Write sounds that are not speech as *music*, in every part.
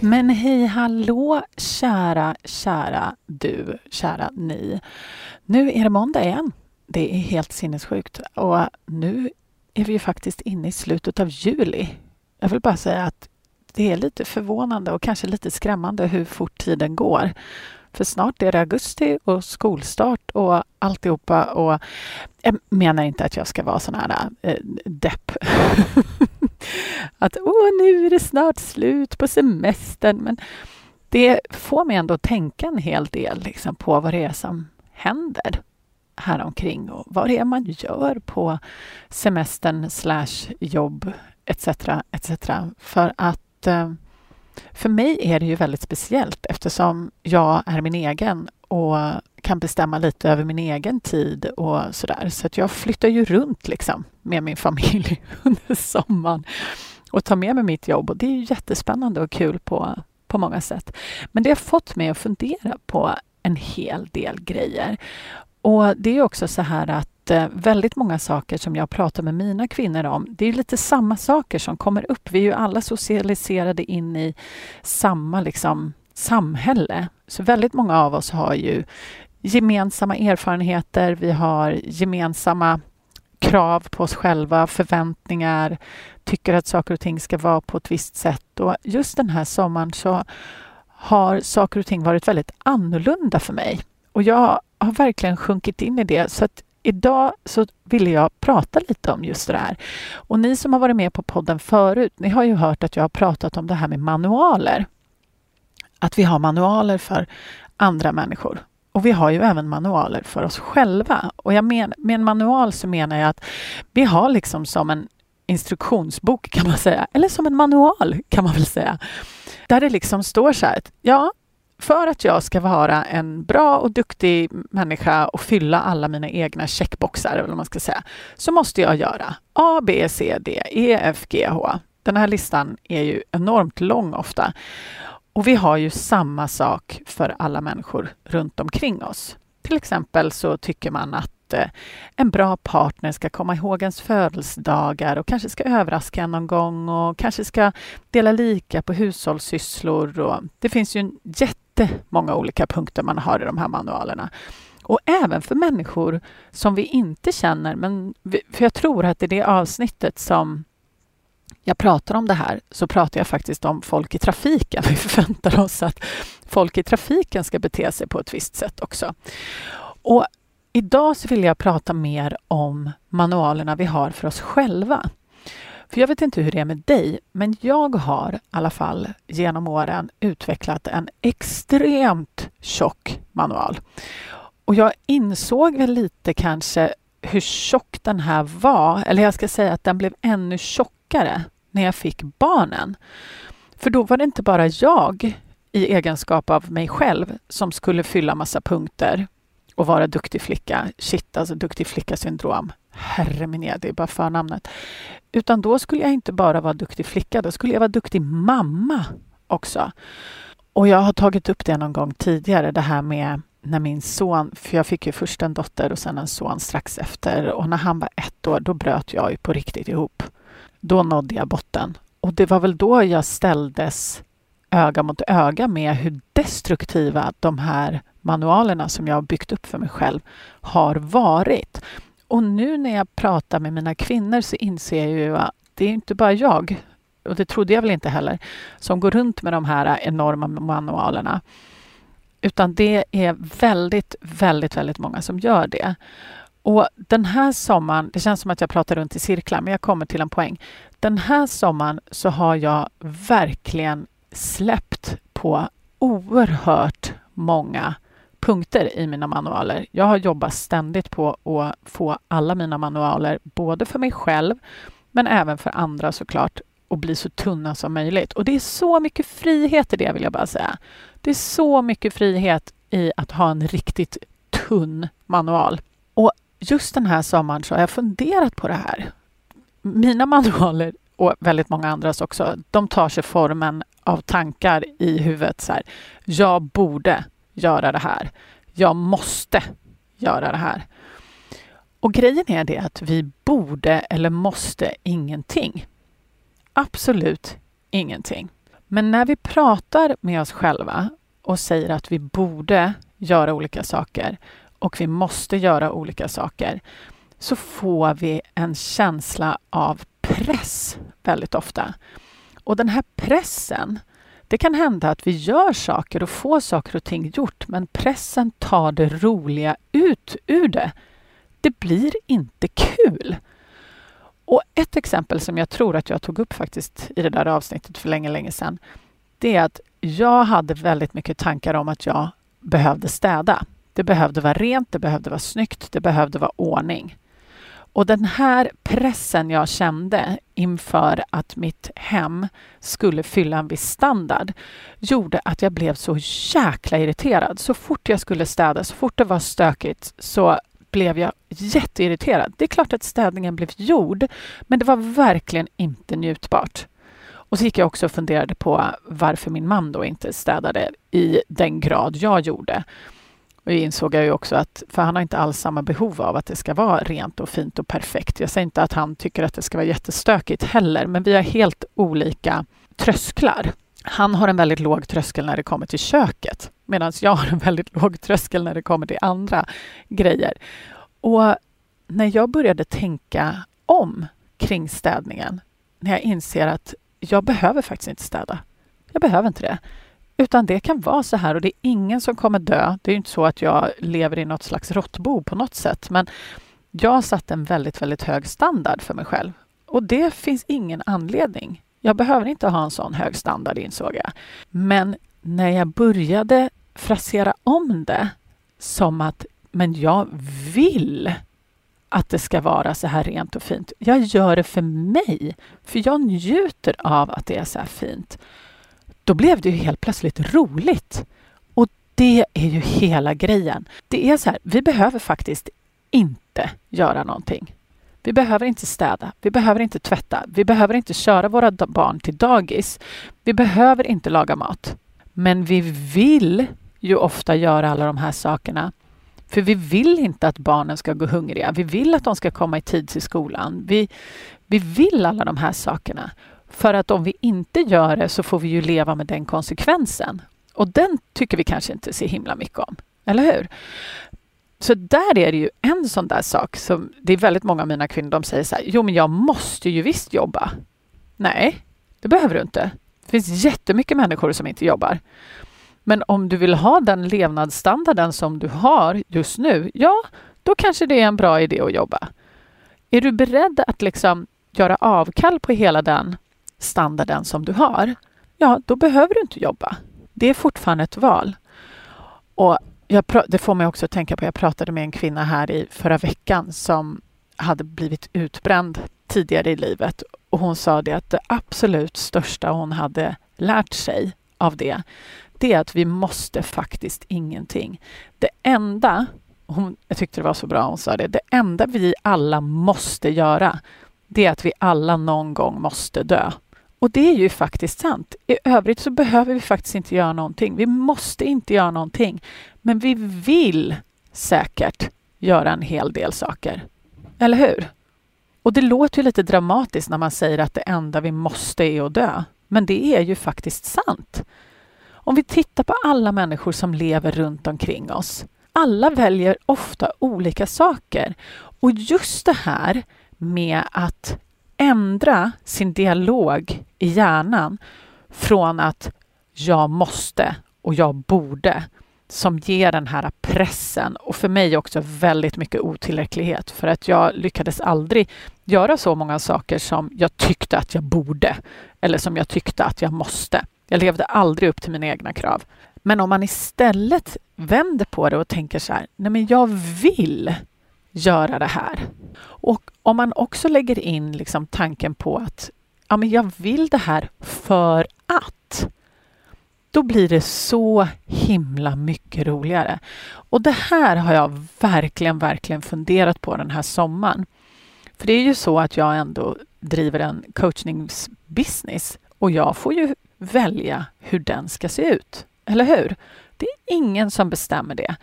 Men hej hallå kära, kära du, kära ni. Nu är det måndag igen. Det är helt sinnessjukt och nu är vi ju faktiskt inne i slutet av juli. Jag vill bara säga att det är lite förvånande och kanske lite skrämmande hur fort tiden går. För snart är det augusti och skolstart och alltihopa. Och jag menar inte att jag ska vara sån här äh, depp. *laughs* att åh, nu är det snart slut på semestern. Men det får mig ändå att tänka en hel del liksom, på vad det är som händer här omkring och vad det är man gör på semestern slash jobb etc. etc. För att eh, för mig är det ju väldigt speciellt eftersom jag är min egen och kan bestämma lite över min egen tid och sådär. Så att jag flyttar ju runt liksom med min familj *laughs* under sommaren och tar med mig mitt jobb och det är ju jättespännande och kul på, på många sätt. Men det har fått mig att fundera på en hel del grejer. Och det är också så här att eh, väldigt många saker som jag pratar med mina kvinnor om, det är lite samma saker som kommer upp. Vi är ju alla socialiserade in i samma liksom, samhälle. Så väldigt många av oss har ju gemensamma erfarenheter, vi har gemensamma krav på oss själva, förväntningar, tycker att saker och ting ska vara på ett visst sätt. Och just den här sommaren så har saker och ting varit väldigt annorlunda för mig. Och jag har verkligen sjunkit in i det. Så att idag så ville jag prata lite om just det här. Och ni som har varit med på podden förut, ni har ju hört att jag har pratat om det här med manualer. Att vi har manualer för andra människor. Och vi har ju även manualer för oss själva. Och jag men, med en manual så menar jag att vi har liksom som en instruktionsbok kan man säga, eller som en manual kan man väl säga. Där det liksom står så här, ja, för att jag ska vara en bra och duktig människa och fylla alla mina egna checkboxar, eller vad man ska säga, så måste jag göra A, B, C, D, E, F, G, H. Den här listan är ju enormt lång ofta. Och vi har ju samma sak för alla människor runt omkring oss. Till exempel så tycker man att eh, en bra partner ska komma ihåg ens födelsedagar och kanske ska överraska en någon gång och kanske ska dela lika på hushållssysslor. Och det finns ju jättemånga olika punkter man har i de här manualerna. Och även för människor som vi inte känner, men för jag tror att det är det avsnittet som jag pratar om det här så pratar jag faktiskt om folk i trafiken. *laughs* Vi förväntar oss att folk i trafiken ska bete sig på ett visst sätt också. Och idag så vill jag prata mer om manualerna vi har för oss själva. För jag vet inte hur det är med dig, men jag har i alla fall genom åren utvecklat en extremt tjock manual. Och jag insåg väl lite kanske hur tjock den här var, eller jag ska säga att den blev ännu tjockare när jag fick barnen. För då var det inte bara jag i egenskap av mig själv som skulle fylla massa punkter och vara duktig flicka. Shit, alltså duktig flicka-syndrom. Herre min det är bara förnamnet. Utan då skulle jag inte bara vara duktig flicka, då skulle jag vara duktig mamma också. Och jag har tagit upp det någon gång tidigare, det här med när min son, för jag fick ju först en dotter och sen en son strax efter och när han var ett år, då bröt jag ju på riktigt ihop. Då nådde jag botten. Och det var väl då jag ställdes öga mot öga med hur destruktiva de här manualerna som jag har byggt upp för mig själv har varit. Och nu när jag pratar med mina kvinnor så inser jag ju att det är inte bara jag, och det trodde jag väl inte heller, som går runt med de här enorma manualerna. Utan det är väldigt, väldigt, väldigt många som gör det. Och den här sommaren, det känns som att jag pratar runt i cirklar, men jag kommer till en poäng. Den här sommaren så har jag verkligen släppt på oerhört många punkter i mina manualer. Jag har jobbat ständigt på att få alla mina manualer, både för mig själv, men även för andra såklart, och bli så tunna som möjligt. Och det är så mycket frihet i det, vill jag bara säga. Det är så mycket frihet i att ha en riktigt tunn manual. Och just den här sommaren så har jag funderat på det här. Mina manualer och väldigt många andras också, de tar sig formen av tankar i huvudet. Så här, jag borde göra det här. Jag måste göra det här. Och grejen är det att vi borde eller måste ingenting. Absolut ingenting. Men när vi pratar med oss själva och säger att vi borde göra olika saker och vi måste göra olika saker så får vi en känsla av press väldigt ofta. Och den här pressen, det kan hända att vi gör saker och får saker och ting gjort men pressen tar det roliga ut ur det. Det blir inte kul. Och ett exempel som jag tror att jag tog upp faktiskt i det där avsnittet för länge, länge sedan. Det är att jag hade väldigt mycket tankar om att jag behövde städa. Det behövde vara rent, det behövde vara snyggt, det behövde vara ordning. Och den här pressen jag kände inför att mitt hem skulle fylla en viss standard gjorde att jag blev så jäkla irriterad. Så fort jag skulle städa, så fort det var stökigt så blev jag jätteirriterad. Det är klart att städningen blev gjord, men det var verkligen inte njutbart. Och så gick jag också och funderade på varför min man då inte städade i den grad jag gjorde. Och insåg jag ju också att, för han har inte alls samma behov av att det ska vara rent och fint och perfekt. Jag säger inte att han tycker att det ska vara jättestökigt heller, men vi har helt olika trösklar. Han har en väldigt låg tröskel när det kommer till köket, medan jag har en väldigt låg tröskel när det kommer till andra grejer. Och när jag började tänka om kring städningen, när jag inser att jag behöver faktiskt inte städa. Jag behöver inte det. Utan det kan vara så här och det är ingen som kommer dö. Det är inte så att jag lever i något slags råttbo på något sätt. Men jag har satt en väldigt, väldigt hög standard för mig själv. Och det finns ingen anledning. Jag behöver inte ha en sån hög standard insåg jag. Men när jag började frasera om det som att men jag vill att det ska vara så här rent och fint. Jag gör det för mig, för jag njuter av att det är så här fint då blev det ju helt plötsligt roligt. Och det är ju hela grejen. Det är så här, vi behöver faktiskt inte göra någonting. Vi behöver inte städa, vi behöver inte tvätta, vi behöver inte köra våra barn till dagis. Vi behöver inte laga mat. Men vi vill ju ofta göra alla de här sakerna. För vi vill inte att barnen ska gå hungriga. Vi vill att de ska komma i tid till skolan. Vi, vi vill alla de här sakerna. För att om vi inte gör det så får vi ju leva med den konsekvensen. Och den tycker vi kanske inte så himla mycket om. Eller hur? Så där är det ju en sån där sak som det är väldigt många av mina kvinnor, de säger så här, jo men jag måste ju visst jobba. Nej, det behöver du inte. Det finns jättemycket människor som inte jobbar. Men om du vill ha den levnadsstandarden som du har just nu, ja, då kanske det är en bra idé att jobba. Är du beredd att liksom göra avkall på hela den standarden som du har, ja, då behöver du inte jobba. Det är fortfarande ett val. Och jag, det får mig också att tänka på, jag pratade med en kvinna här i förra veckan som hade blivit utbränd tidigare i livet och hon sa det att det absolut största hon hade lärt sig av det, det är att vi måste faktiskt ingenting. Det enda, hon, jag tyckte det var så bra hon sa det, det enda vi alla måste göra, det är att vi alla någon gång måste dö. Och det är ju faktiskt sant. I övrigt så behöver vi faktiskt inte göra någonting. Vi måste inte göra någonting. Men vi vill säkert göra en hel del saker. Eller hur? Och det låter ju lite dramatiskt när man säger att det enda vi måste är att dö. Men det är ju faktiskt sant. Om vi tittar på alla människor som lever runt omkring oss. Alla väljer ofta olika saker. Och just det här med att ändra sin dialog i hjärnan från att jag måste och jag borde som ger den här pressen och för mig också väldigt mycket otillräcklighet för att jag lyckades aldrig göra så många saker som jag tyckte att jag borde eller som jag tyckte att jag måste. Jag levde aldrig upp till mina egna krav. Men om man istället vänder på det och tänker så här, nej men jag vill göra det här. Och om man också lägger in liksom tanken på att ja, men jag vill det här för att då blir det så himla mycket roligare. Och det här har jag verkligen, verkligen funderat på den här sommaren. För det är ju så att jag ändå driver en coachningsbusiness och jag får ju välja hur den ska se ut. Eller hur? Det är ingen som bestämmer det.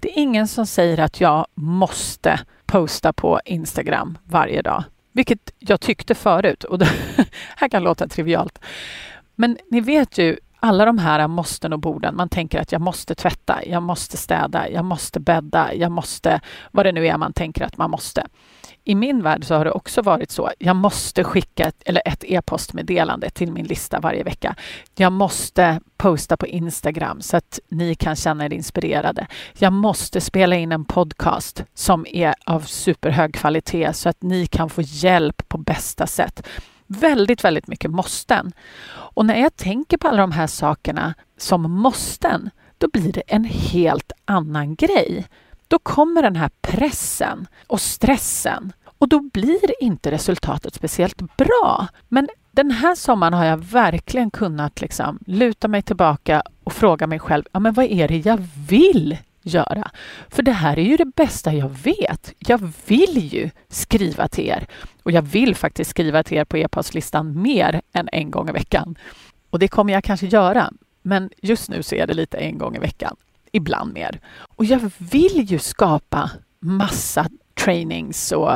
Det är ingen som säger att jag måste posta på Instagram varje dag, vilket jag tyckte förut. Och det *laughs* här kan låta trivialt. Men ni vet ju, alla de här måsten och borden. Man tänker att jag måste tvätta, jag måste städa, jag måste bädda, jag måste, vad det nu är man tänker att man måste i min värld så har det också varit så. Jag måste skicka ett, eller ett e-postmeddelande till min lista varje vecka. Jag måste posta på Instagram så att ni kan känna er inspirerade. Jag måste spela in en podcast som är av superhög kvalitet så att ni kan få hjälp på bästa sätt. Väldigt, väldigt mycket måsten. Och när jag tänker på alla de här sakerna som måsten, då blir det en helt annan grej då kommer den här pressen och stressen och då blir inte resultatet speciellt bra. Men den här sommaren har jag verkligen kunnat liksom luta mig tillbaka och fråga mig själv, ja men vad är det jag vill göra? För det här är ju det bästa jag vet. Jag vill ju skriva till er och jag vill faktiskt skriva till er på e-postlistan mer än en gång i veckan. Och det kommer jag kanske göra, men just nu så är det lite en gång i veckan ibland mer. Och jag vill ju skapa massa trainings och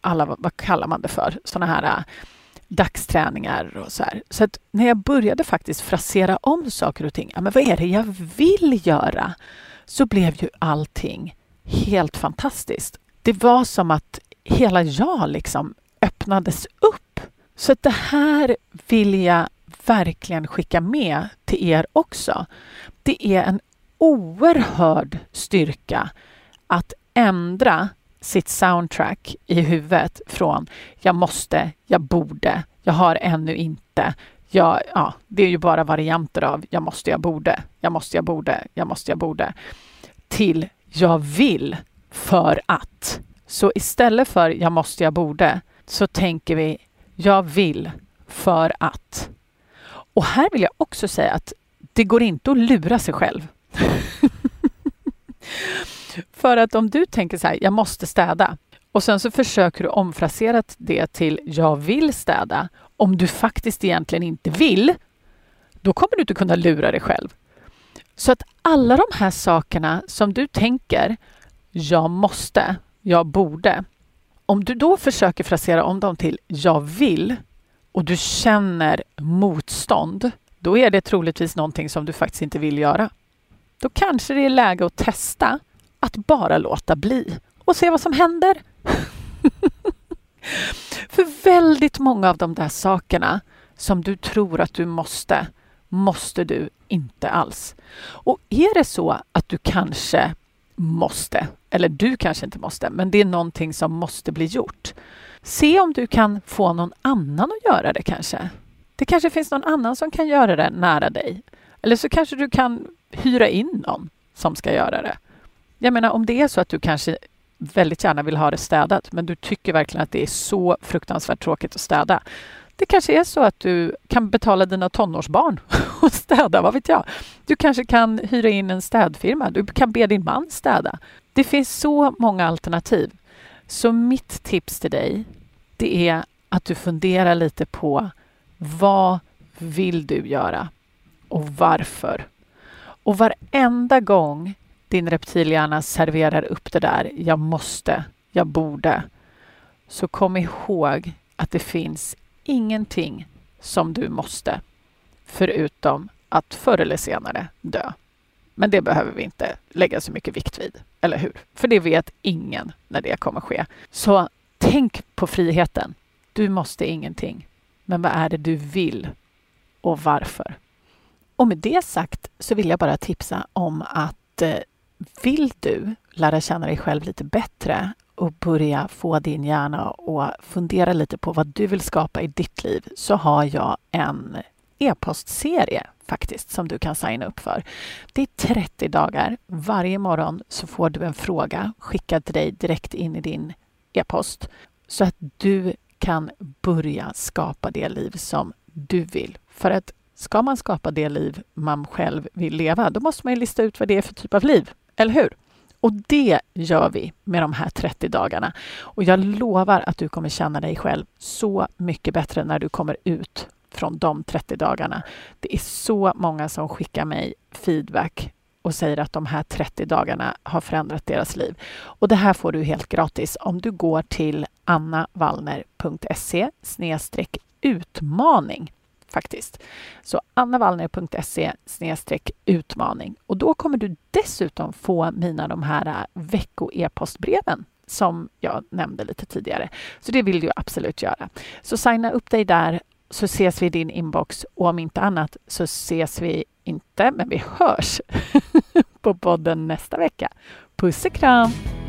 alla, vad kallar man det för, sådana här äh, dagsträningar och så här. Så att när jag började faktiskt frasera om saker och ting, ja, men vad är det jag vill göra? Så blev ju allting helt fantastiskt. Det var som att hela jag liksom öppnades upp. Så att det här vill jag verkligen skicka med till er också. Det är en oerhörd styrka att ändra sitt soundtrack i huvudet från jag måste, jag borde, jag har ännu inte, jag, ja, det är ju bara varianter av jag måste, jag borde, jag måste, jag borde, jag måste, jag borde till jag vill för att. Så istället för jag måste, jag borde så tänker vi jag vill för att. Och här vill jag också säga att det går inte att lura sig själv. *laughs* För att om du tänker så här, jag måste städa och sen så försöker du omfrasera det till jag vill städa. Om du faktiskt egentligen inte vill, då kommer du inte kunna lura dig själv. Så att alla de här sakerna som du tänker, jag måste, jag borde. Om du då försöker frasera om dem till jag vill och du känner motstånd, då är det troligtvis någonting som du faktiskt inte vill göra. Då kanske det är läge att testa att bara låta bli och se vad som händer. *laughs* För väldigt många av de där sakerna som du tror att du måste, måste du inte alls. Och är det så att du kanske måste, eller du kanske inte måste, men det är någonting som måste bli gjort. Se om du kan få någon annan att göra det kanske. Det kanske finns någon annan som kan göra det nära dig. Eller så kanske du kan hyra in någon som ska göra det. Jag menar om det är så att du kanske väldigt gärna vill ha det städat men du tycker verkligen att det är så fruktansvärt tråkigt att städa. Det kanske är så att du kan betala dina tonårsbarn *laughs* och städa, vad vet jag? Du kanske kan hyra in en städfirma, du kan be din man städa. Det finns så många alternativ. Så mitt tips till dig, det är att du funderar lite på vad vill du göra och varför? Och varenda gång din reptilhjärna serverar upp det där jag måste, jag borde, så kom ihåg att det finns ingenting som du måste förutom att förr eller senare dö. Men det behöver vi inte lägga så mycket vikt vid, eller hur? För det vet ingen när det kommer ske. Så tänk på friheten. Du måste ingenting. Men vad är det du vill och varför? Och med det sagt så vill jag bara tipsa om att eh, vill du lära känna dig själv lite bättre och börja få din hjärna att fundera lite på vad du vill skapa i ditt liv så har jag en e-postserie faktiskt som du kan signa upp för. Det är 30 dagar. Varje morgon så får du en fråga skickad till dig direkt in i din e-post så att du kan börja skapa det liv som du vill. För att ska man skapa det liv man själv vill leva, då måste man ju lista ut vad det är för typ av liv, eller hur? Och det gör vi med de här 30 dagarna. Och jag lovar att du kommer känna dig själv så mycket bättre när du kommer ut från de 30 dagarna. Det är så många som skickar mig feedback och säger att de här 30 dagarna har förändrat deras liv. Och det här får du helt gratis om du går till annavallner.se utmaning faktiskt. Så annavallner.se utmaning och då kommer du dessutom få mina de här äh, vecko-e-postbreven som jag nämnde lite tidigare. Så det vill du absolut göra. Så signa upp dig där så ses vi i din inbox och om inte annat så ses vi inte, men vi hörs *laughs* på podden nästa vecka. Puss och kram!